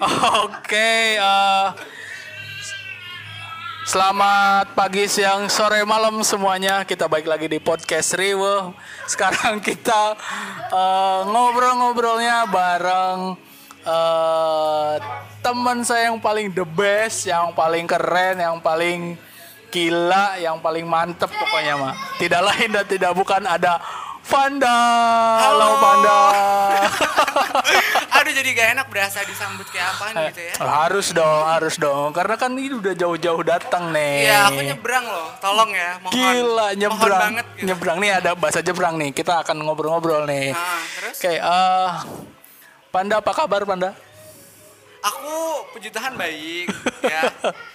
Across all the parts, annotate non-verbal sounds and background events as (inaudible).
Oke, eh, selamat pagi, siang, sore, malam semuanya. Kita balik lagi di podcast Riwe. Sekarang kita eh, ngobrol-ngobrolnya bareng eh, teman saya yang paling the best, yang paling keren, yang paling gila, yang paling mantep pokoknya mah. Tidak lain dan tidak bukan ada Panda. Halo, Panda. (laughs) Aduh jadi gak enak berasa disambut kayak apaan gitu ya. Harus dong, harus dong. Karena kan ini udah jauh-jauh datang nih. Iya, aku nyebrang loh. Tolong ya, mohon. Gila Mohon nyebrang. banget gitu. Nyebrang nih ada bahasa nyebrang nih. Kita akan ngobrol-ngobrol nih. Nah, terus Oke, eh Panda apa kabar Panda? aku puji Tuhan baik (laughs) ya.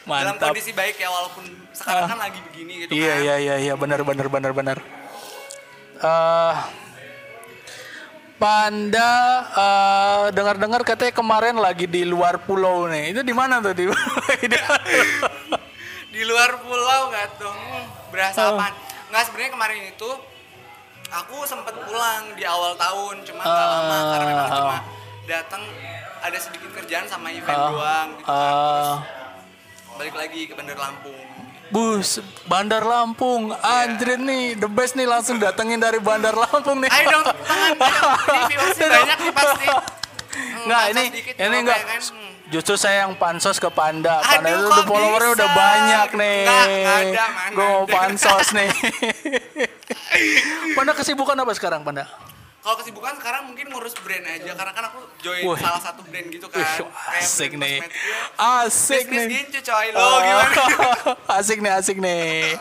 Dalam Mantap. kondisi baik ya walaupun sekarang kan lagi begini gitu Iya kan. iya iya iya benar benar benar benar. Eh Panda eh, dengar-dengar katanya kemarin lagi di luar pulau nih. Itu di mana tuh di? (laughs) di luar pulau gak tuh berasa Oh. apaan? Nggak sebenarnya kemarin itu aku sempet pulang di awal tahun cuma nggak lama karena memang Ah. cuma datang ada sedikit kerjaan sama event Ah. doang gitu kan. Terus balik lagi ke Bandar Lampung. Bus, Bandar Lampung, anjir nih, the best nih langsung datengin dari Bandar Lampung nih. Ayo dong tangan. (laughs) Ini banyak nih pasti. Hmm, Nggak, pansos ini ini nggak enggak. kan? Hmm. Justru saya yang pansos ke Panda. Panda Aduh, itu followernya udah banyak nih. Nggak, nggak ada, mana Gue mau pansos nih. (laughs) Panda kesibukan apa sekarang, Panda? Kalau kesibukan sekarang mungkin ngurus brand aja karena kan aku join Wih. salah satu brand gitu kan. Kayak asik brand nih. ya. Asik Bisnis nih. gitu coy lo Oh, gimana? (laughs) asik nih, asik nih.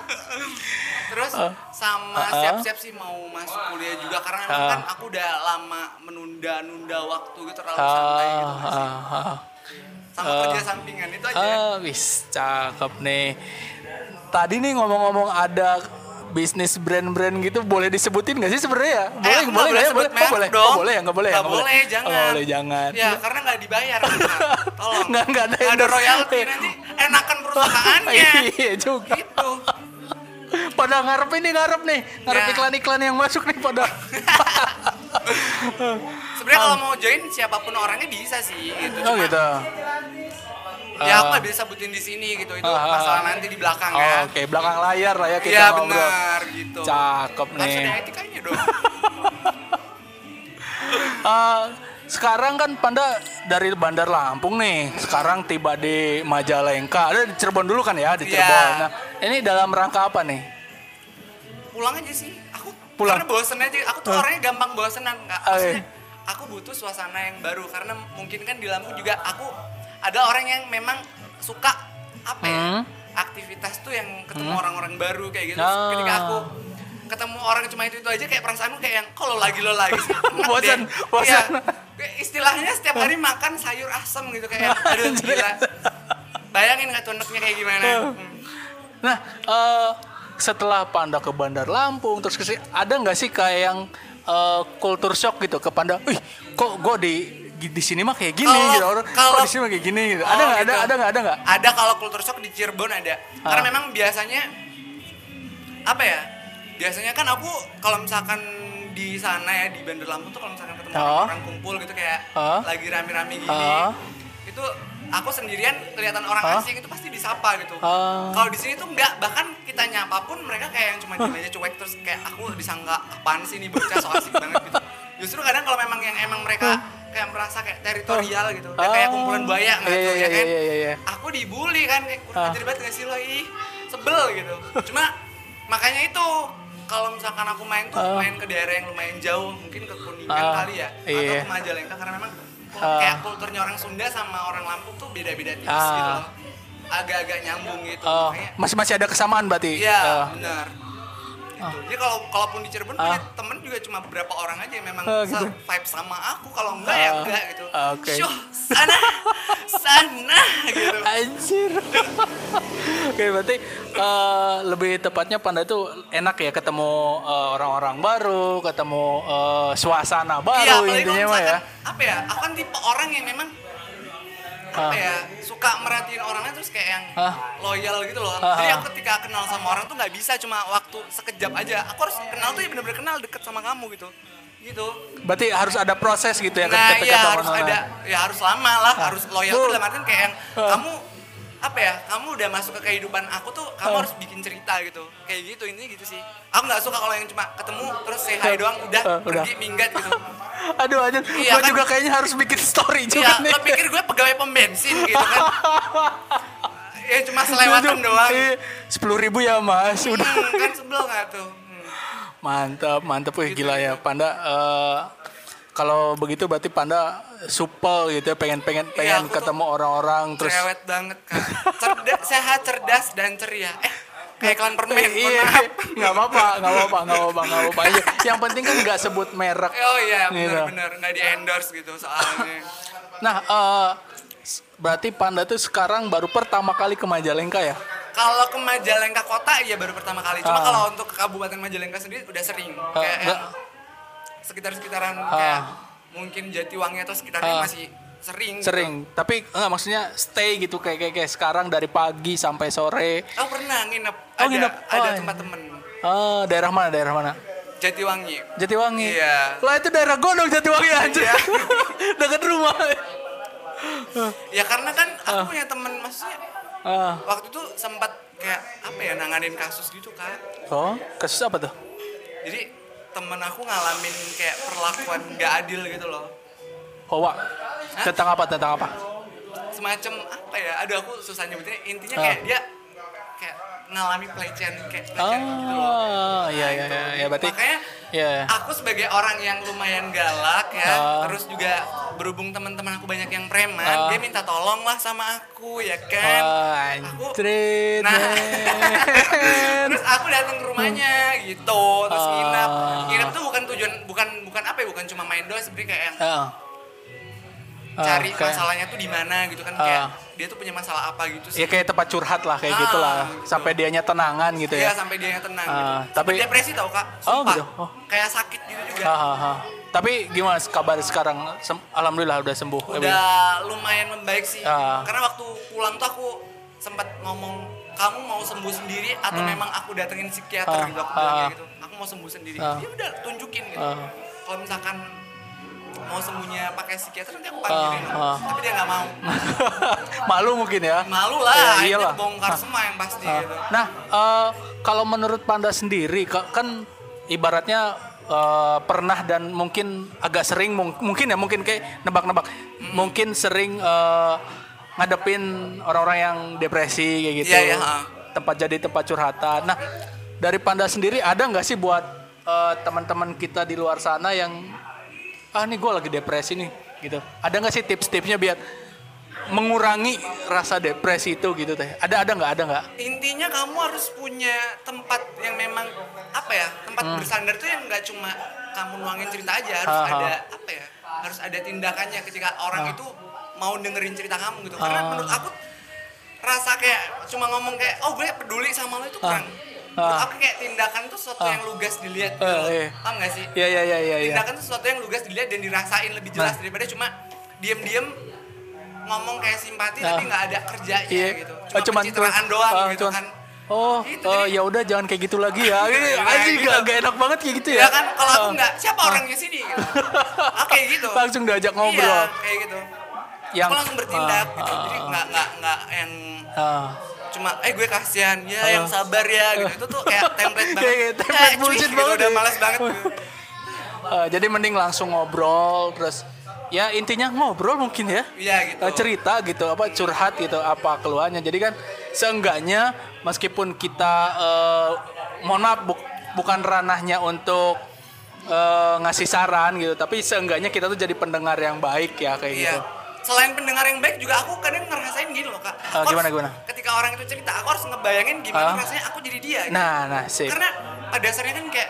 (laughs) Terus sama Ah. siap-siap sih mau masuk kuliah juga karena memang Ah. kan aku udah lama menunda-nunda waktu gitu terlalu santai gitu nggak sih. ah, ah. Sama kerja sampingan itu aja. Ah, wis cakep nih. Tadi nih ngomong-ngomong ada bisnis brand-brand gitu boleh disebutin gak sih sebenarnya? Boleh, Eh, boleh ya? Boleh, oh, boleh, dong. oh, boleh ya? Nggak boleh ya? Nggak boleh, jangan. Oh, boleh, jangan. Ya, karena nggak dibayar. (laughs) Tolong. Nggak- nggak ada Nggak ada royalti nanti enakan perusahaannya. (laughs) iya juga. gitu. Pada ngarep ini ngarep nih, ngarep Ya. iklan-iklan yang masuk nih pada. (laughs) Sebenarnya kalau mau join siapa pun orangnya bisa sih gitu. oh Cuma, gitu. Ya aku Ah. nggak bisa sebutin di sini gitu. Itu ah, masalah ah. nanti di belakang Oh, ya. Oke, belakang layar lah ya kita Iya ngobrol. benar gitu. Cakep Harus nih. ada etikanya dong. Eh, (laughs) sekarang kan Panda dari Bandar Lampung nih, sekarang tiba di Majalengka. Ada di Cirebon dulu kan ya, di Iya. Cirebon. Nah, ini dalam rangka apa nih? Pulang aja sih. Aku Pulang. karena bosen aja. Aku tuh orangnya gampang bosenan. Nggak, Ah, maksudnya, iya. aku butuh suasana yang baru karena mungkin kan di Lampung juga aku ada orang yang memang suka apa ya? Hmm. Aktivitas tuh yang ketemu orang-orang baru kayak gitu. Ah. Ketika aku ketemu orang cuma itu itu aja kayak perasaanku kayak yang kalau lagi lo lagi (laughs) sih?" Enak Bosan, bosan. Kayak istilahnya setiap hari makan sayur asem gitu kayak (laughs) aduh gila bayangin nggak tuh kayak gimana Hmm. Nah, eh, setelah Panda ke Bandar Lampung, terus ke sini, ada nggak sih kayak yang eh, culture shock gitu ke Panda? Wih, kok gue di di sini mah kayak gini Kalau- gitu, orang kalau- di sini mah kayak gini gitu. Ada Oh, nggak? Ada, gitu. ada nggak? Ada nggak? Ada kalau kultur shock di Cirebon ada. Karena Ah. memang biasanya apa ya? Biasanya kan aku kalau misalkan di sana ya di Bandar Lampung tuh kalau misalkan ketemu Ah. orang kumpul gitu kayak Ah. lagi rame-rame gini. Ah. Itu aku sendirian kelihatan orang asing itu pasti disapa gitu. Kalau di sini tuh enggak, bahkan kita nyapa pun mereka kayak yang cuma aja cuek terus kayak aku disangka apaan sih nih bocah so asik banget gitu. Justru kadang kalau memang yang emang mereka kayak merasa kayak teritorial gitu, kayak, kayak kumpulan buaya Iya, iya, ya kan? iya, iya, iya. aku dibully kan kayak kurang ajar banget gak sih lo ih sebel gitu cuma makanya itu kalau misalkan aku main tuh main ke daerah yang lumayan jauh mungkin ke Kuningan Ah, kali ya atau iya. ke Majalengka karena memang Ah. kayak kulturnya orang Sunda sama orang Lampung tuh beda-beda tipis Ah. gitu loh agak-agak nyambung gitu Oh, makanya masih masih ada kesamaan berarti. iya Eh, benar gitu. Jadi kalau kalaupun di Cirebon Ah. punya temen juga cuma beberapa orang aja yang memang Ah, gitu. vibe sama aku kalau enggak ya Ah. enggak gitu. Ah, oke. Syuh, sana, sana gitu. Anjir. (laughs) Oke, berarti eh, lebih tepatnya Panda itu enak ya ketemu eh, orang-orang baru, ketemu eh, suasana Iya, baru apalagi intinya mah ya. apa ya, aku kan tipe orang yang memang apa ya suka merhatiin orangnya terus kayak yang loyal gitu loh. Jadi aku ketika kenal sama orang tuh nggak bisa cuma waktu sekejap aja. Aku harus kenal tuh ya bener-bener kenal deket sama kamu gitu. gitu Berarti harus ada proses gitu ya nah ketika iya harus online. ada ya harus lama lah harus loyal tuh Tuh. dalam artian kayak yang kamu apa ya kamu udah masuk ke kehidupan aku tuh kamu Ah. harus bikin cerita gitu kayak gitu ini gitu sih aku nggak suka kalau yang cuma ketemu terus say hi doang udah Ah, udah. pergi minggat gitu (laughs) Aduh aja, Iya gua kan? juga kayaknya harus bikin story Iya, juga nih. lo pikir gue pegawai pom bensin gitu kan (laughs) ya cuma selewatan doang Sepuluh ribu ya mas, udah. Hmm, kan sebel nggak tuh Hmm. Mantap, mantap, wih Gitu, gila ya, Panda. eh, kalau begitu berarti Panda supel gitu ya, pengen-pengen Iya, pengen aku tuh ketemu orang-orang terus. cerewet banget kan cerdas sehat cerdas dan ceria eh kayak iklan permen Iya, nggak apa-apa, nggak apa-apa, nggak apa-apa, nggak apa-apa. aja. Yang penting kan nggak sebut merek. oh iya benar-benar nggak di endorse gitu soalnya Nah, s- berarti Panda tuh sekarang baru pertama kali ke Majalengka ya? Kalau ke Majalengka kota iya baru pertama kali. Cuma Ah. kalau untuk ke Kabupaten Majalengka sendiri udah sering. kayak enggak. yang sekitar-sekitaran Ah. kayak mungkin Jatiwangi atau sekitarnya Ah. masih sering. gitu. Sering, tapi enggak maksudnya stay gitu kayak kayak, kayak sekarang dari pagi sampai sore. Oh pernah nginep. Oh, ada, nginep. Ada Oh, tempat temen. Oh, daerah mana? Daerah mana? Jatiwangi. Jatiwangi. Iya. Lah itu daerah Gondong Jatiwangi aja. Iya. (laughs) Dekat rumah. Ya karena kan aku punya temen maksudnya Ah. waktu itu sempat kayak apa ya nanganin kasus gitu kan. Oh, kasus apa tuh? Jadi temen aku ngalamin kayak perlakuan nggak adil gitu loh. Hoa. Tentang apa? Tentang apa? semacam apa ya aduh aku susah nyebutinnya intinya kayak dia kayak ngalami pelecehan kayak pelecehan gitu loh Oh, iya iya iya, ya, berarti makanya Iya. aku sebagai orang yang lumayan galak ya Ah. terus juga berhubung teman-teman aku banyak yang preman Ah. dia minta tolong lah sama aku ya kan Wah, aku Nah. (laughs) terus aku datang ke rumahnya gitu terus Ah. nginep nginep tuh bukan tujuan bukan bukan apa ya bukan cuma main doang sebenarnya kayak yang Ah. Ah, cari kayak- masalahnya tuh di mana gitu kan Ah. kayak dia tuh punya masalah apa gitu sih Ya kayak tempat curhat lah kayak Ah, gitulah. gitu. Sampai dianya tenangan gitu Iya ya. sampai dia yang tenang Ah, gitu. tapi- Sempet depresi tau kak, Oh, sumpah. gitu. Oh. Kayak sakit gitu juga. Ah, ah, ah. Tapi gimana kabar sekarang? Sem- Alhamdulillah udah sembuh. Udah lumayan membaik sih. Ah. Karena waktu pulang tuh aku sempat ngomong kamu mau sembuh sendiri atau memang aku datengin psikiater Hmm. Ah, gitu aku ah, bilangnya ah. gitu. Aku mau sembuh sendiri. Ah. Ya udah tunjukin gitu. Ah. Kalau misalkan mau sembuhnya pakai psikiater nanti aku Ah, panggilin. ah. Tapi dia nggak mau. (laughs) Malu mungkin ya. Malu lah, Ya, itu iyalah. bongkar Ah. semua yang pasti Ah. gitu. Nah, eh, kalau menurut Panda sendiri, ka- kan ibaratnya eh, pernah dan mungkin agak sering, mung- mungkin ya, mungkin kayak nebak-nebak, Hmm. mungkin sering eh, ngadepin orang-orang yang depresi kayak gitu, Iya, iya, ah. tempat jadi tempat curhatan. Nah, dari Panda sendiri ada nggak sih buat eh, teman-teman kita di luar sana yang ah nih gue lagi depresi nih, gitu. Ada nggak sih tips-tipsnya biar mengurangi rasa depresi itu gitu teh? Ada ada nggak? Ada nggak? intinya kamu harus punya tempat yang memang apa ya tempat bersandar tuh yang nggak cuma kamu nuangin cerita aja harus Hmm. Ha, ha. ada apa ya harus ada tindakannya ketika orang Ha. itu mau dengerin cerita kamu gitu karena Ha. menurut aku rasa kayak cuma ngomong kayak oh gue peduli sama lo itu kurang aku kayak tindakan tuh sesuatu yang lugas dilihat gitu iya. paham gak sih Iya iya iya iya. iya. tindakan tuh sesuatu yang lugas dilihat dan dirasain lebih jelas Nah. daripada cuma diem-diem ngomong kayak simpati Nah. tapi nggak ada kerjanya Iya. gitu Oh, cuma pencitraan doang ah, gitu cuman- kan Oh, Gitu, oh ya udah jangan kayak gitu lagi ya. (laughs) Ini Iya, anjing gitu. gak, gak enak banget kayak gitu ya. ya kan kalau aku nggak siapa orangnya sini gitu oke gitu (laughs) Langsung diajak ngobrol. iya kayak gitu Yang aku langsung bertindak Ah, gitu ah, jadi nggak nggak nggak yang Ah. Cuma eh gue kasihan ya yang sabar ya gitu. Itu tuh kayak template (laughs) banget. Kayak template Eh, cuy, bullshit gitu, banget udah ya. malas banget. (laughs) Eh, jadi mending langsung ngobrol terus ya intinya ngobrol mungkin ya. iya gitu. Eh, cerita gitu apa curhat gitu apa keluhannya jadi kan seenggaknya meskipun kita eh, mohon maaf buk- bukan ranahnya untuk eh, ngasih saran gitu tapi seenggaknya kita tuh jadi pendengar yang baik ya kayak iya. gitu selain pendengar yang baik juga aku kadang ngerasain gini loh kak Aku gimana, harus- gimana? ketika orang itu cerita aku harus ngebayangin gimana Ah. rasanya aku jadi dia gitu. nah nah sip karena pada dasarnya kan kayak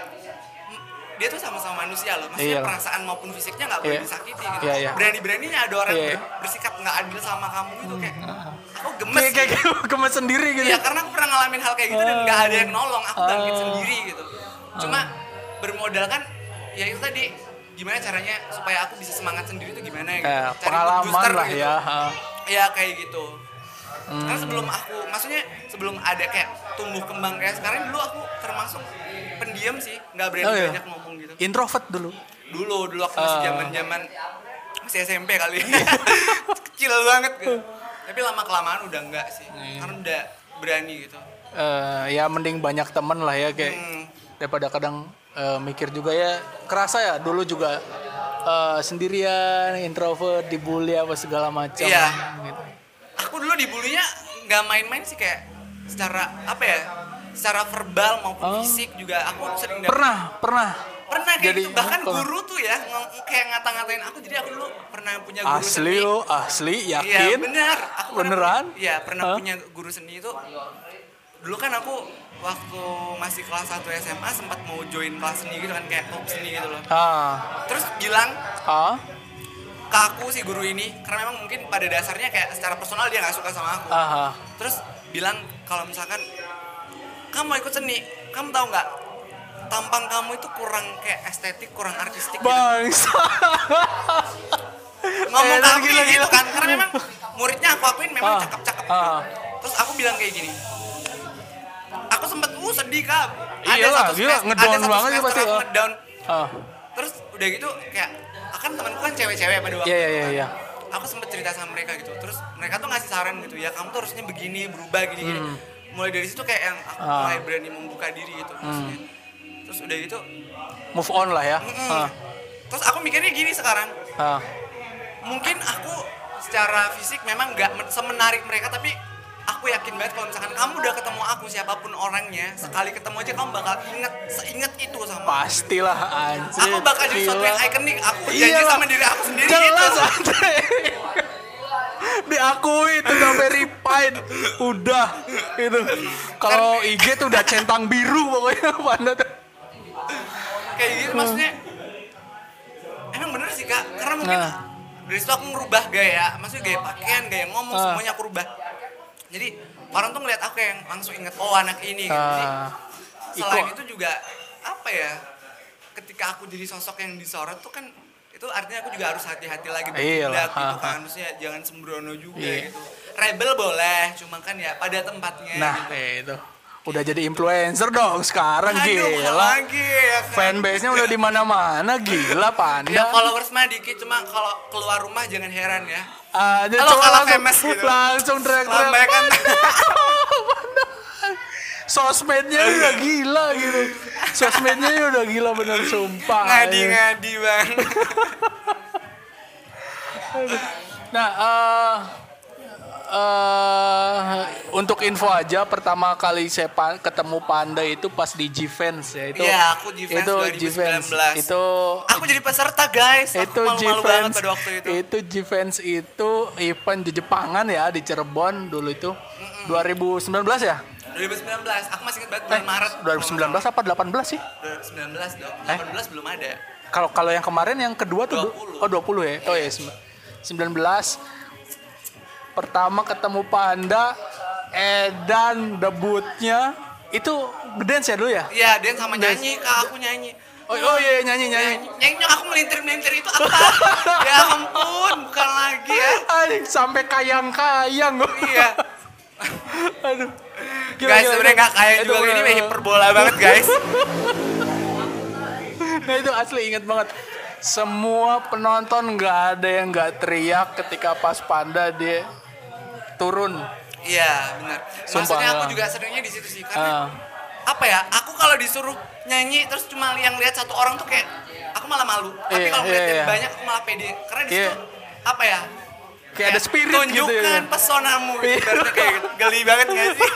mm, dia tuh sama-sama manusia loh maksudnya Iya. perasaan maupun fisiknya nggak boleh Iya. disakiti gitu Iya, iya. berani-beraninya ada orang Iya. ber- bersikap nggak adil sama kamu gitu kayak aku gemes kayak kayak gitu. kayak (laughs) gemes sendiri gitu Iya karena aku pernah ngalamin hal kayak gitu dan nggak ada yang nolong aku bangkit Ah. sendiri gitu cuma bermodalkan ya itu tadi gimana caranya supaya aku bisa semangat sendiri tuh gimana gitu Eh, Cari pengalaman booster lah gitu. ya ya kayak gitu Hmm. karena sebelum aku maksudnya sebelum ada kayak tumbuh kembang kayak sekarang dulu aku termasuk pendiam sih nggak berani Oh, iya. banyak ngomong gitu introvert dulu dulu dulu waktu masih Ah. zaman zaman masih SMP kali (laughs) kecil banget gitu tapi lama kelamaan udah enggak sih Iya. karena udah berani gitu Eh, ya mending banyak temen lah ya kayak Hmm. daripada kadang eh, mikir juga ya kerasa ya dulu juga eh, sendirian introvert dibully apa segala macam Iya. gitu. aku dulu dibulinya nggak main-main sih kayak secara apa ya secara verbal maupun Oh. fisik juga aku sering dapet- pernah pernah pernah kayak Jadi, gitu bahkan guru tuh ya ng- kayak ngata-ngatain aku jadi aku dulu pernah punya guru asli seni lo asli iya yakin benar aku pernah Beneran? punya- iya pernah Hah? punya guru seni itu dulu kan aku waktu masih kelas 1 SMA sempat mau join kelas seni gitu kan kayak pop seni gitu loh. Ah terus bilang ah ke aku si guru ini karena memang mungkin pada dasarnya kayak secara personal dia nggak suka sama aku. Ah terus bilang kalau misalkan kamu mau ikut seni kamu tahu nggak? Tampang kamu itu kurang kayak estetik kurang artistik gitu. bangsa (laughs) ngomong Eh, gitu kan karena memang muridnya aku akuin memang Ah, cakep-cakep ah. gitu. terus aku bilang kayak gini aku sempet uh sedih kak. Iyalah, gila, semester- ngedown ada satu banget semester pasti, ngedown. Ah. Terus udah gitu kayak akan temanku kan cewek-cewek pada waktu iya iya itu. iya iya. Aku sempet cerita sama mereka gitu. Terus mereka tuh ngasih saran gitu ya kamu tuh harusnya begini berubah gini gini. Mulai dari situ kayak yang aku Hmm. Ah. mulai berani membuka diri gitu maksudnya. Terus udah gitu move on lah ya. Mm-mm. ah. Terus aku mikirnya gini sekarang. Ah. Mungkin aku secara fisik memang nggak men- semenarik mereka tapi aku yakin banget kalau misalkan kamu udah ketemu aku siapa pun orangnya sekali ketemu aja kamu bakal inget seinget itu sama pastilah anjir aku bakal jadi sesuatu yang ikonik aku janji Iyalah. sama diri aku sendiri Jelas Andre. Diakui itu udah verified. Udah itu. Kalau IG tuh udah centang biru pokoknya Panda tuh. kayak gitu maksudnya emang bener sih kak karena mungkin Nah. dari situ aku ngerubah gaya maksudnya gaya pakaian gaya ngomong Ah. semuanya aku rubah jadi orang tuh ngeliat aku yang langsung inget oh anak ini gitu. Jadi, Ah, selain itu juga apa ya ketika aku jadi sosok yang disorot tuh kan itu artinya aku juga harus hati-hati lagi Iyalah, bertindak gitu ha, kan maksudnya jangan sembrono juga Iya. gitu rebel boleh cuma kan ya pada tempatnya Nah, gitu. itu. Udah jadi influencer dong sekarang Aduh, gila. lagi ya kan? Fanbase-nya udah di mana-mana Ya gila Panda. followers mah dikit cuma kalau keluar rumah jangan heran ya. Ah, dia Kalau coba kalah langsung, famous gitu. langsung teriak-teriak. Lambaikan. Sosmednya udah gila gitu. Sosmednya udah gila bener sumpah. Ngadi-ngadi bang. Nah, eh eh, untuk info aja pertama kali saya pa- ketemu Panda itu pas di G-Fans ya itu. Iya, aku G-Fans itu 2019. G-Fans. Itu Aku jadi peserta guys. Aku itu banget G-Fans pada waktu itu. itu G-Fans itu event di Jepangan ya di Cirebon dulu itu 2019 ya 2019. Aku masih ingat banget eh bulan Maret. 2019 apa 18 sih 2019 dong. Eh? 18 belum ada. kalau kalau yang kemarin yang kedua tuh du- 20. oh 20 ya oh ya sem- 19 pertama ketemu Panda Edan debutnya itu ngedance ya dulu ya Iya, Dan sama nyanyi, kak aku nyanyi. oh, oh iya iya, nyanyi nyanyi Nyanyi, nyanyi aku melintir-melintir itu apa? (laughs) ya ampun, bukan lagi ya. Aduh, sampai kayang-kayang Iya. (laughs) aduh guys, sebenarnya nggak kayak Itu juga ini bener- hiperbola banget guys. (laughs) Nah itu asli inget banget. Semua penonton nggak ada yang nggak teriak ketika pas Panda dia turun. Iya, benar. Maksudnya aku ya. juga seringnya di situ sih karena Ah. apa ya? Aku kalau disuruh nyanyi terus cuma yang lihat satu orang tuh kayak aku malah malu. Tapi Iya, kalau iya, ngeliatin iya. banyak aku malah pede. Karena di Iya. situ apa ya? Kayak ada spirit gitu ya. Tunjukkan pesonamu. Iya. Ibaratnya kayak gitu. Geli banget gak sih? (laughs)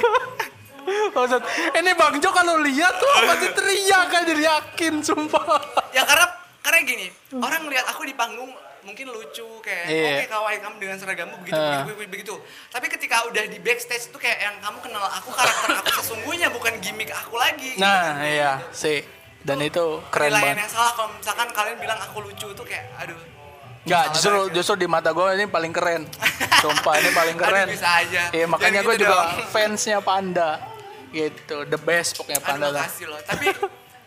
Maksud, ini Bang Jo kalau lihat tuh pasti teriak kan jadi yakin sumpah. ya karena karena gini, orang ngeliat aku di panggung mungkin lucu kayak Iya. oke kawaii kamu dengan seragammu begitu, Ah. begitu begitu begitu tapi ketika udah di backstage itu kayak yang kamu kenal aku karakter aku sesungguhnya bukan gimmick aku lagi Nah iya sih. Dan itu keren penilaian banget. yang salah kalau misalkan kalian bilang aku lucu tuh kayak aduh Nggak, salah justru banget ya. justru di mata gue ini paling keren. (laughs) Sumpah ini paling Aduh, keren. bisa aja. Iya makanya gue gitu juga dong. fansnya Panda. Gitu, the best pokoknya Panda aduh lah. loh tapi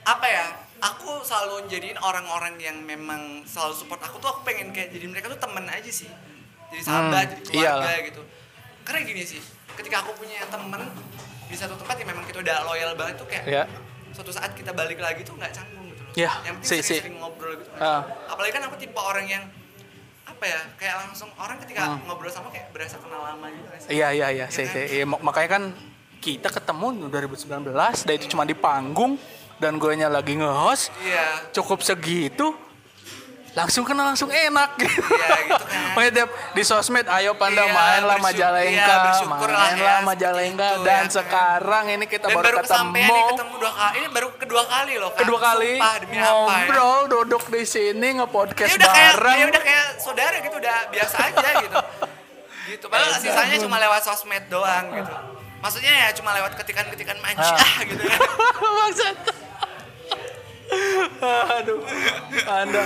apa ya aku selalu jadiin orang-orang yang memang selalu support aku tuh aku pengen kayak jadi mereka tuh temen aja sih jadi sahabat Hmm, jadi keluarga iyalah. gitu karena gini sih ketika aku punya temen di satu tempat yang memang kita udah loyal banget tuh kayak Ya. suatu saat kita balik lagi tuh nggak canggung gitu loh Ya, yang penting si si. sering-sering ngobrol gitu Ah. apalagi kan aku tipe orang yang apa ya kayak langsung orang ketika Hmm. ngobrol sama kayak berasa kenal lama gitu sih? Iya iya iya, si, kan? si. Iya, mak- makanya kan kita ketemu 2019, dan itu cuma di panggung dan gue nya lagi nge-host, iya cukup segitu langsung kenal langsung enak gitu. Iya, gitu kan. (laughs) Makanya di sosmed ayo panda Iya, main lah Majalengka, iya, bersyukur lah main ya, Majalengka itu, dan ya kan. sekarang ini kita dan baru, baru ketemu nih ketemu dua kali ini baru kedua kali loh kan kedua kali Sumpah, demi apa ya ngobrol duduk di sini nge-podcast udah kayak bareng. ya udah kayak saudara gitu udah biasa aja gitu (laughs) gitu padahal sisanya cuma lewat sosmed doang gitu maksudnya ya cuma lewat ketikan-ketikan manja Ah. (laughs) gitu ya Maksud. Aduh, Anda.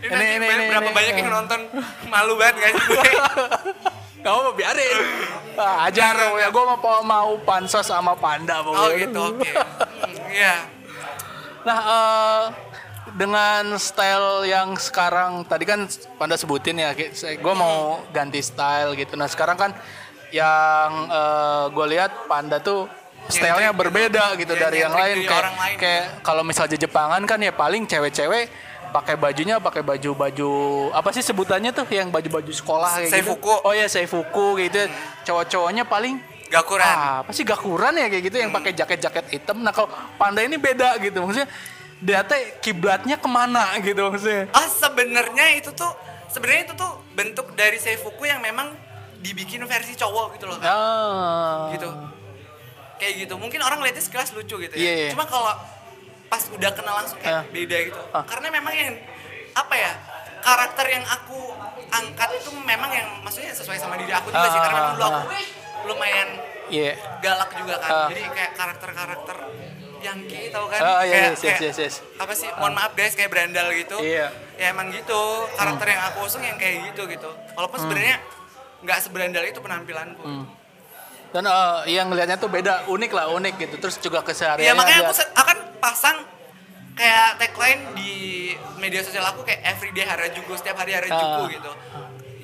ini, Ini, ini, ber- ini, berapa ini. banyak yang nonton malu banget sih gue (laughs) Gak apa biarin. Ah, ajar ya, gue mau mau pansos sama panda oh pokoknya. gitu oke Hmm, iya Nah, eh, dengan style yang sekarang tadi kan Panda sebutin ya, gue mau ganti style gitu. Nah sekarang kan yang gue lihat Panda tuh stylenya berbeda gitu. gitu Ya, dari yang lain kayak orang lain kayak kalau misalnya Jepangan kan ya paling cewek-cewek pakai bajunya pakai baju-baju apa sih sebutannya tuh yang baju-baju sekolah kayak gitu. Seifuku. Oh ya seifuku gitu. Cowok-cowoknya paling gakuran Ah, apa sih gakuran ya kayak gitu yang pakai jaket-jaket hitam. Nah kalau panda ini beda gitu maksudnya dia teh kiblatnya ke mana gitu maksudnya. ah sebenarnya itu tuh sebenarnya itu tuh bentuk dari seifuku yang memang dibikin versi cowok gitu loh kan Ah. gitu kayak gitu mungkin orang lihatnya sekilas lucu gitu ya Iya, iya. cuma kalau pas udah kenal langsung kayak Ah. beda gitu Ah. karena memang yang apa ya karakter yang aku angkat itu memang yang maksudnya sesuai sama diri aku juga sih karena memang dulu aku lumayan Iya. galak juga kan Ah. jadi kayak karakter-karakter yang gitu tau kan Ah, iya, kayak, yes, yes, kayak yes, yes. apa sih mohon maaf guys kayak berandal gitu Iya. ya emang gitu karakter yang aku usung yang kayak gitu gitu walaupun Hmm. sebenarnya nggak seberandal itu penampilanku Dan eh, yang ngelihatnya tuh beda, unik lah, unik gitu. Terus juga kesehariannya. Iya makanya aku akan pasang kayak tagline di media sosial aku kayak everyday Harajuku setiap hari Harajuku Ah. gitu.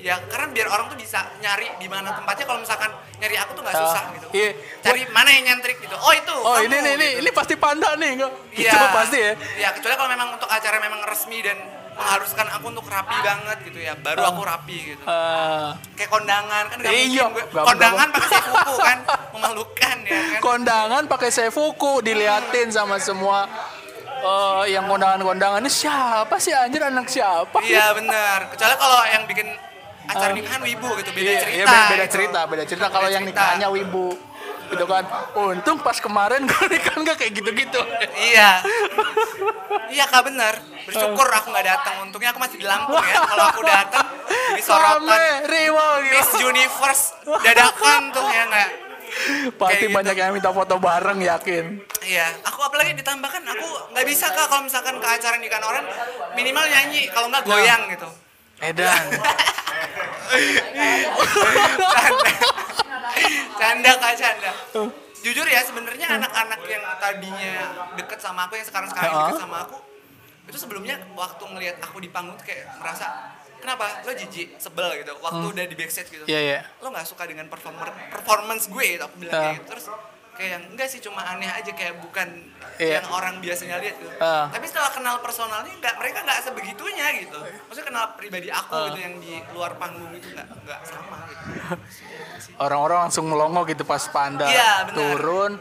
Ya karena biar orang tuh bisa nyari di mana tempatnya kalau misalkan nyari aku tuh nggak Ah, susah gitu. iya. Cari mana yang nyentrik gitu. Oh itu. Oh kamu, ini nih, ini, gitu. ini pasti panda nih, enggak? Iya. Itu pasti ya. Iya kecuali kalau memang untuk acara memang resmi dan mengharuskan aku untuk rapi banget gitu ya. Baru aku rapi gitu. Ah, Kayak kondangan kan nggak Iya, mungkin gue. Kondangan pakai seifuku kan memalukan ya kan. kondangan pakai seifuku diliatin sama semua eh, yang kondangan-kondangan ini siapa sih anjir anak siapa? Iya benar. Kecuali kalau yang bikin acara nikahan wibu gitu beda Iya, cerita. iya, beda, beda gitu. cerita, beda cerita. Kalau yang nikahnya wibu, gitu kan. Untung pas kemarin gue nikah nggak kayak gitu-gitu. Iya. iya kak benar. Bersyukur aku nggak datang. Untungnya aku masih di Lampung ya. Kalau aku datang jadi sorotan Miss. Universe dadakan tuh ya nggak. Pasti gitu. banyak yang minta foto bareng yakin. Iya. Aku apalagi ditambahkan aku nggak bisa kak kalau misalkan ke acara nikahan orang minimal nyanyi kalau nggak goyang gitu. Edan. (laughs) (laughs) canda kak canda. Jujur ya sebenarnya anak-anak yang tadinya deket sama aku yang sekarang sekarang deket sama aku itu sebelumnya waktu ngelihat aku di panggung tuh kayak merasa kenapa? Lo jijik sebel gitu. Waktu udah di backstage gitu. Iya, iya. lo nggak suka dengan performer performance gue gitu aku bilang Ah. kayak gitu. Terus kayak enggak sih cuma aneh aja kayak bukan Iya. yang orang biasanya lihat gitu Ah. tapi setelah kenal personalnya nggak mereka nggak sebegitunya gitu maksudnya kenal pribadi aku Ah. gitu yang di luar panggung itu nggak nggak sama gitu Orang-orang langsung melongo gitu pas panda Iya, benar. turun.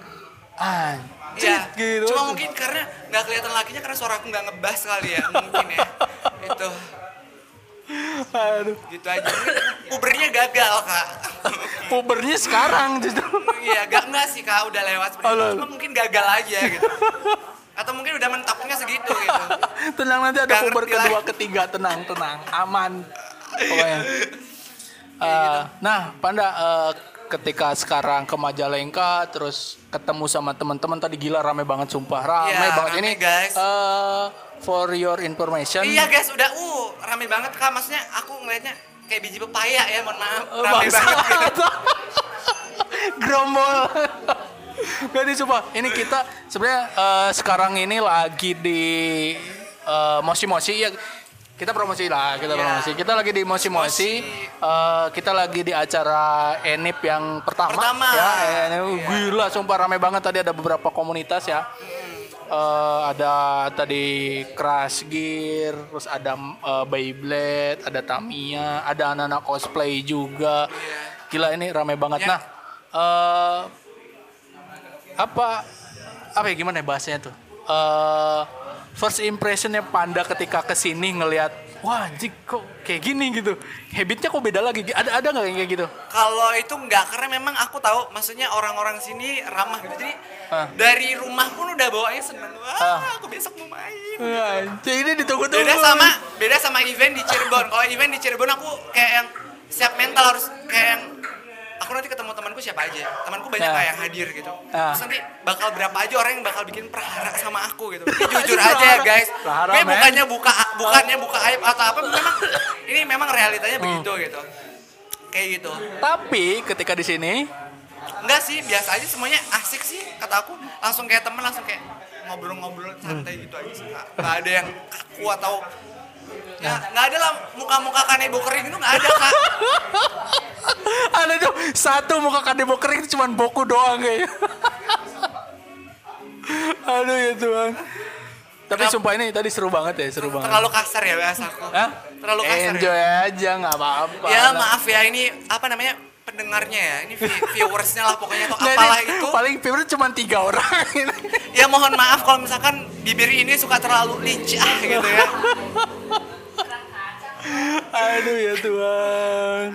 Anjir Iya, gitu. cuma mungkin karena nggak kelihatan lakinya karena suara aku nggak ngebas kali ya mungkin ya (laughs) itu Aduh. gitu aja. Ubernya gagal kak. Pubernya sekarang justru. iya gak enggak sih kak. Udah lewat sebenarnya cuma mungkin gagal aja gitu. Atau mungkin udah mentoknya segitu gitu. Tenang nanti ada Nggak puber kedua lagi. ketiga. Tenang tenang. Aman. Pokoknya. Gitu. Eh, nah panda eh, ketika sekarang ke Majalengka terus ketemu sama teman-teman tadi gila rame banget sumpah. Rame Iya, banget. rame, ini guys. eh, for your information. Iya guys udah uh rame banget kak maksudnya aku ngelihatnya kayak biji pepaya ya mohon maaf Eh, rame bangsa. banget (laughs) gitu. Gerombol. Jadi sumpah, ini kita sebenarnya eh, sekarang ini lagi di eh, mosi-mosi ya kita promosi lah, kita Iya. promosi. Kita lagi di mosi-mosi. eh, kita lagi di acara Enip yang pertama, Pertama. ya. Enip, Iya. Gila, sumpah rame banget tadi ada beberapa komunitas ya. Eh, ada tadi Crash Gear, terus ada eh, Beyblade, ada Tamiya, ada anak-anak cosplay juga. Gila ini ramai banget. Ya. Nah, eh, apa apa ya gimana ya bahasanya tuh? Eh, first impressionnya Panda ketika ke sini ngelihat wah anjing kok kayak gini gitu. Habitnya kok beda lagi. Ada ada nggak kayak gitu? Kalau itu enggak karena memang aku tahu maksudnya orang-orang sini ramah gitu. Jadi Ah. dari rumah pun udah bawaannya seneng. Wah, Ah. aku besok mau main. Wah, Anjing ini ditunggu-tunggu. Beda sama beda sama event di Cirebon. Kalau event di Cirebon aku kayak yang siap mental harus kayak yang aku nanti ketemu temanku siapa aja. Temanku banyak Nah. kayak yang hadir gitu. Ah. Terus nanti bakal berapa aja orang yang bakal bikin prahara sama aku gitu. Ini (laughs) jujur aja ya guys. Prahara, men. bukannya buka bukannya buka aib atau apa memang (laughs) ini memang realitanya Hmm. begitu gitu. Kayak gitu. Tapi ketika di sini Enggak sih, biasa aja semuanya asik sih kata aku. Langsung kayak temen, langsung kayak ngobrol-ngobrol santai gitu aja sih. Nggak, nggak ada yang kaku atau ya nggak ada lah muka-muka kanebo kering itu nggak ada kak. (laughs) ada tuh satu muka kadebo kering itu cuman boku doang kayaknya. (laughs) Aduh ya Tuhan. Tapi Kenapa? sumpah ini tadi seru banget ya, seru banget. Terlalu kasar ya bahasa aku. Hah? Terlalu kasar Enjoy ya. aja nggak apa-apa. Ya maaf ya ini apa namanya pendengarnya ya, ini vi- viewersnya lah pokoknya atau (laughs) Nah, apalah ini itu. Paling viewer cuma tiga orang ini. Ya mohon maaf kalau misalkan bibir ini suka terlalu lincah gitu ya. Aduh ya Tuhan.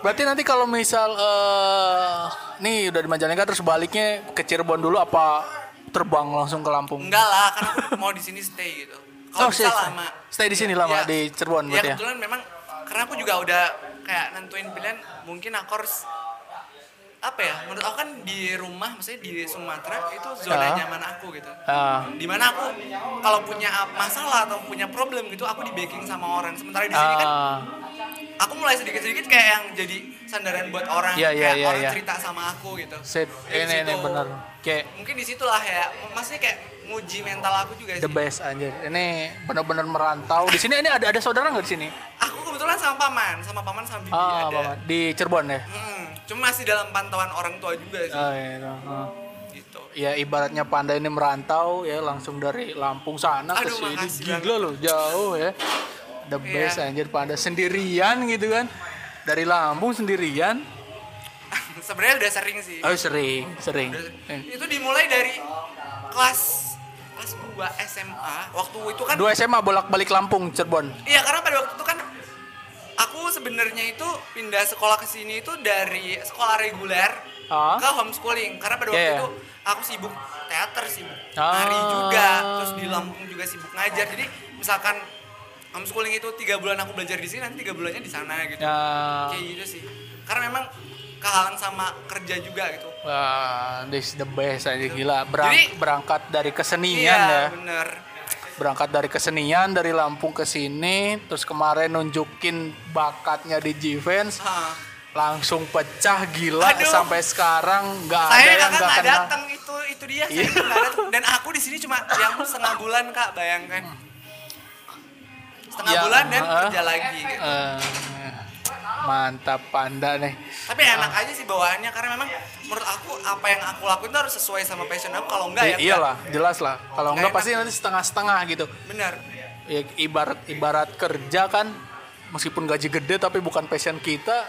Berarti nanti kalau misal eh nih udah di Majalengka terus baliknya ke Cirebon dulu apa terbang langsung ke Lampung? Enggak lah, kan mau di sini stay gitu. Kalau bisa stay, lama. stay di sini lama Ya. di Cirebon Ya berarti ya. kebetulan memang karena aku juga udah kayak nentuin pilihan mungkin aku harus apa ya menurut aku kan di rumah maksudnya di Sumatera itu zona nyaman aku gitu Ah, di mana aku kalau punya masalah atau punya problem gitu aku di backing sama orang sementara di sini kan ah, aku mulai sedikit-sedikit kayak yang jadi sandaran buat orang Iya, iya, kayak iya, orang iya. cerita sama aku gitu set Dari ini ini bener. Kayak mungkin di situlah ya maksudnya kayak nguji mental aku juga the sih best anjir. Ini bener-bener merantau. Di sini ini ada ada saudara nggak di sini? aku kebetulan sama paman sama paman sama bibi Ah, ada apa, di Cirebon ya. Hmm, cuma masih dalam pantauan orang tua juga sih. Oh, iya, ah. Gitu. Ya ibaratnya panda ini merantau ya langsung dari Lampung sana ke sini gila loh jauh ya. The best Iya. anjir panda sendirian gitu kan. Dari Lampung sendirian. (laughs) Sebenarnya udah sering sih. Oh sering, sering. Eh, Itu dimulai dari kelas kelas 2 SMA. Waktu itu kan Dua SMA bolak-balik Lampung Cirebon. Iya, karena pada waktu itu kan aku sebenarnya itu pindah sekolah ke sini itu dari sekolah reguler Ah. ke homeschooling. Karena pada waktu Iya, iya. itu aku sibuk teater, sibuk Ah. nari juga, terus di Lampung juga sibuk ngajar. Jadi misalkan homeschooling itu tiga bulan aku belajar di sini, nanti tiga bulannya di sana gitu. Ya, kayak gitu sih karena memang kehalang sama kerja juga gitu wah, this the best aja gila. Berang- Jadi- berangkat dari kesenian iya ya. bener berangkat dari kesenian dari Lampung ke sini terus kemarin nunjukin bakatnya di G-Fans langsung pecah gila Aduh. sampai sekarang nggak ada yang nggak kenal datang itu itu dia saya dan aku di sini cuma yang setengah bulan kak bayangkan setengah Ya, bulan dan ha. kerja lagi gitu. Eh, mantap panda nih. Tapi enak aja sih bawaannya karena memang menurut aku apa yang aku lakuin tuh harus sesuai sama passion aku. Kalau enggak ya iyalah jelas lah. Kalau Nggak nggak enak. pasti nanti setengah-setengah gitu. Enggak. bener ya, ibarat ibarat kerja kan meskipun gaji gede tapi bukan passion kita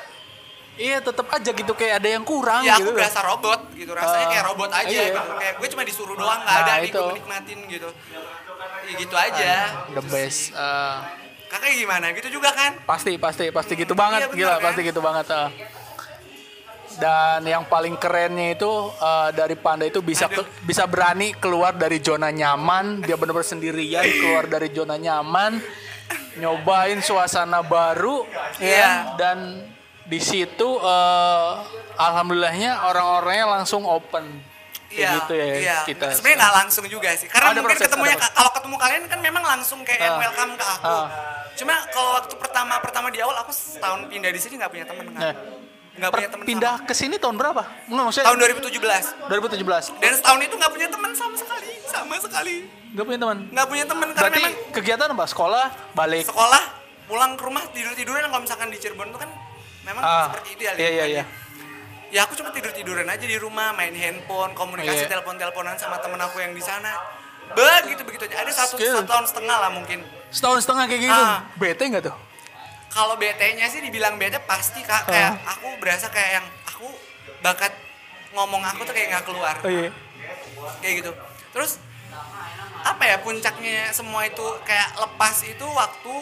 iya tetap aja gitu kayak ada yang kurang ya gitu. aku berasa robot gitu. Rasanya Ah, kayak robot aja iya. kayak gue cuma disuruh doang nggak Nah, ada nih itu. gue menikmatin gitu. Ya gitu aja. The Gitu best. Sih. Kakak gimana gitu juga kan pasti pasti pasti gitu banget Iya, gila kan? pasti gitu banget ah. dan yang paling kerennya itu eh, dari panda itu bisa Aduh. ke- bisa berani keluar dari zona nyaman dia benar-benar sendirian keluar dari zona nyaman nyobain suasana baru Iya. ya dan di situ eh, alhamdulillahnya orang-orangnya langsung open Iya, gitu ya iya. kita Sebenarnya nggak langsung juga sih, karena Ada mungkin proses, ketemunya kalau ketemu kalian kan memang langsung kayak Ah. welcome ke aku. Ah. Cuma kalau waktu pertama pertama di awal aku setahun pindah di sini nggak punya teman kan, Nah, nggak per- punya teman. pindah ke sini tahun berapa? Enggak maksudnya tahun 2017 2017 dan setahun itu nggak punya teman sama sekali, sama sekali Enggak punya teman. nggak punya teman karena Berarti memang kegiatan apa? Sekolah, balik. sekolah pulang ke rumah tidur tiduran kalau misalkan di Cirebon itu kan memang Ah, seperti itu ya iya, iya, iya. ya aku cuma tidur tiduran aja di rumah main handphone komunikasi Iya. telepon teleponan sama temen aku yang di sana begitu begitu aja ada satu, Skill. satu tahun setengah lah mungkin Setahun setengah kayak gitu. Ah. Bete nggak tuh? kalau BT-nya sih dibilang bete pasti kak kayak aku berasa kayak yang aku bakat ngomong aku tuh kayak nggak keluar Oh iya. kayak gitu terus apa ya puncaknya semua itu kayak lepas itu waktu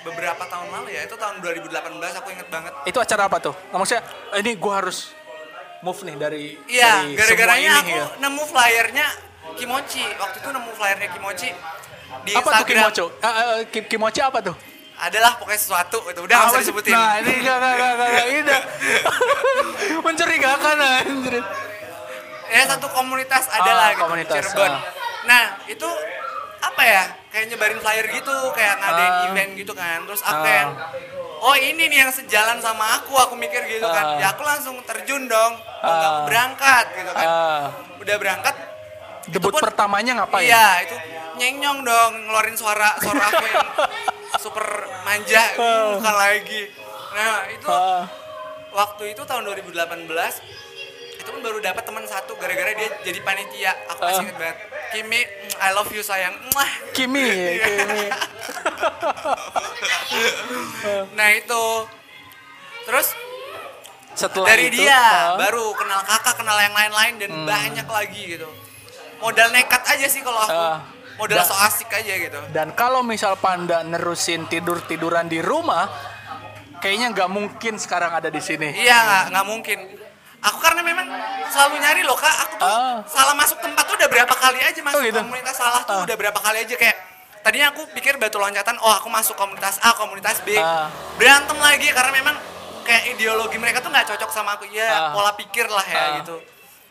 beberapa tahun lalu ya itu tahun 2018 aku inget banget Itu acara apa tuh? Nggak, maksudnya eh, ini gue harus move nih dari iya gara-garanya aku ya. nemu flyernya Kimochi waktu itu nemu flyernya Kimochi di Apa tuh Instagram kimochi? Ah, ah, ki- kimochi apa tuh? adalah pokoknya sesuatu itu udah nggak usah disebutin Nah ini gak gak gak gak, gak ini. (laughs) Mencurigakan anjir. ya satu komunitas Ah, adalah gitu komunitas, Cirebon. ah. Nah itu apa ya kayak nyebarin flyer gitu kayak ngadain Ah. event gitu kan terus aku Ah. kayak oh ini nih yang sejalan sama aku aku mikir gitu Ah. kan ya aku langsung terjun dong nggak Ah. mau berangkat gitu kan Ah, udah berangkat debut pun- pertamanya ngapain? iya itu nyenyong dong ngeluarin suara suara aku yang super manja bukan lagi. Nah itu waktu itu tahun 2018 itu pun baru dapat teman satu gara-gara dia jadi panitia. Aku masih inget banget. Kimi mm, I love you sayang. Kimi, (laughs) Iya. Kimi. (laughs) nah itu. Terus Setelah dari itu, dia ah, baru kenal kakak kenal yang lain-lain dan banyak lagi gitu modal nekat aja sih kalau aku Ah. modal Da- so asik aja gitu Dan kalau misal Panda nerusin tidur tiduran di rumah, kayaknya nggak mungkin sekarang ada di sini. iya nggak mungkin aku karena memang selalu nyari loh kak aku tuh Ah. salah masuk tempat tuh udah berapa kali aja masuk Oh, gitu? komunitas salah tuh Ah. udah berapa kali aja kayak tadinya aku pikir batu loncatan oh aku masuk komunitas A komunitas B Ah. berantem lagi karena memang kayak ideologi mereka tuh nggak cocok sama aku ya pola pikir lah ya Ah. gitu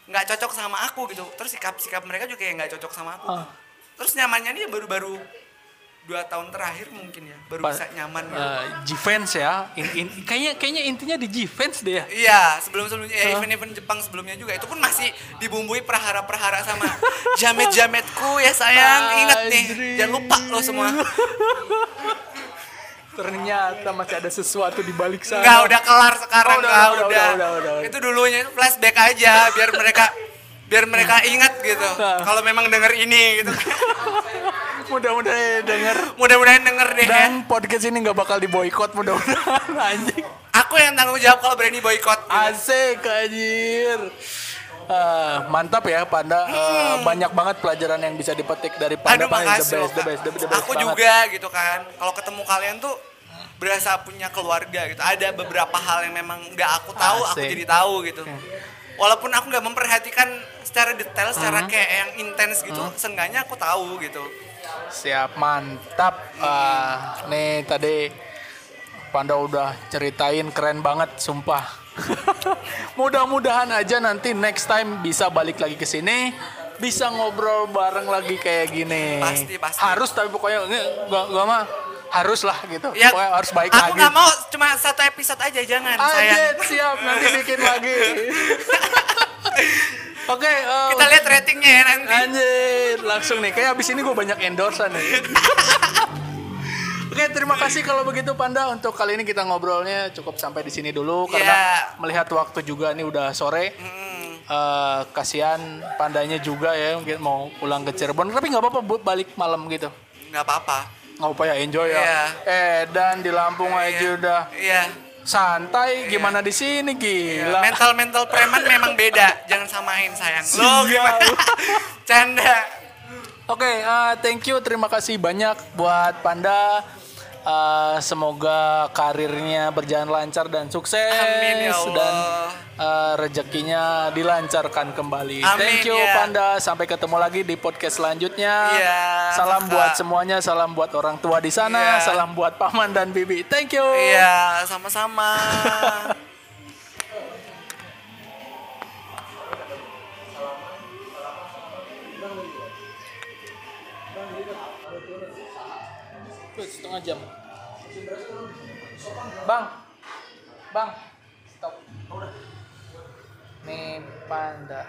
nggak cocok sama aku gitu terus sikap sikap mereka juga kayak nggak cocok sama aku Ah. terus nyamannya dia baru-baru dua tahun terakhir mungkin ya baru Pa- bisa nyaman gitu. Eh, G-Fans ya, In- in- kayaknya kayaknya intinya di G-Fans deh ya. Iya, sebelum sebelumnya ya, Hah? event-event Jepang sebelumnya juga itu pun masih dibumbui perhara-perhara sama jamet-jametku ya sayang. Ingat nih, jangan lupa lo semua. (laughs) Ternyata masih ada sesuatu di balik sana. Enggak udah kelar sekarang, Oh, udah, udah, udah, udah, udah, udah, udah. Itu dulunya itu flashback aja biar mereka biar mereka ingat gitu. Nah. Kalau memang denger ini gitu. (laughs) Mudah-mudahan denger Mudah-mudahan denger deh ya. dan podcast ini nggak bakal diboykot mudah-mudahan (laughs) anjing. Aku yang tanggung jawab kalau berani boykot. gitu. Asik anjir. Ah, mantap ya Panda Eh, banyak banget pelajaran yang bisa dipetik dari Panda Aduh Panda the best, the best, the best, the best Aku banget. juga gitu kan. Kalau ketemu kalian tuh berasa punya keluarga gitu. Ada beberapa hal yang memang nggak aku tahu, aku Asik. jadi tahu gitu. Walaupun aku nggak memperhatikan secara detail, secara Hmm. kayak yang intens gitu, seenggaknya aku tahu gitu. Siap, mantap. Ah, nih tadi Panda udah ceritain keren banget, sumpah. (laughs) Mudah-mudahan aja nanti next time bisa balik lagi ke sini, bisa ngobrol bareng lagi kayak gini. Pasti, pasti. Harus tapi pokoknya nggak nggak mah harus lah gitu. Ya, pokoknya harus baik aku lagi. nggak mau cuma satu episode aja, jangan sayang. Anjir, siap nanti bikin lagi. (laughs) Oke, eh, Kita lihat ratingnya ya nanti. Anjir, langsung nih. Kayak abis ini gue banyak endorsean nih. (laughs) Oke, terima kasih kalau begitu Panda. Untuk kali ini kita ngobrolnya cukup sampai di sini dulu karena Iya. melihat waktu juga nih udah sore. Hmm, Eh, kasihan pandanya juga ya mungkin mau pulang ke Cirebon tapi nggak apa-apa buat balik malam gitu nggak apa-apa. Nggak apa ya enjoy ya Iya. eh dan di Lampung aja Iya. udah Iya. santai gimana di sini gila Mental mental preman memang beda, jangan samain sayang. Lo gimana? (laughs) Canda. Oke, uh, thank you, terima kasih banyak buat Panda. Uh, semoga karirnya berjalan lancar dan sukses Amin, ya Allah. dan uh, rezekinya dilancarkan kembali. Amin, thank you ya. Panda, sampai ketemu lagi di podcast selanjutnya. Iya, salam Kakak. buat semuanya, salam buat orang tua di sana, Iya. salam buat paman dan bibi. Thank you. Iya, sama-sama. Setengah jam. Bang, bang, stop. Nih panda.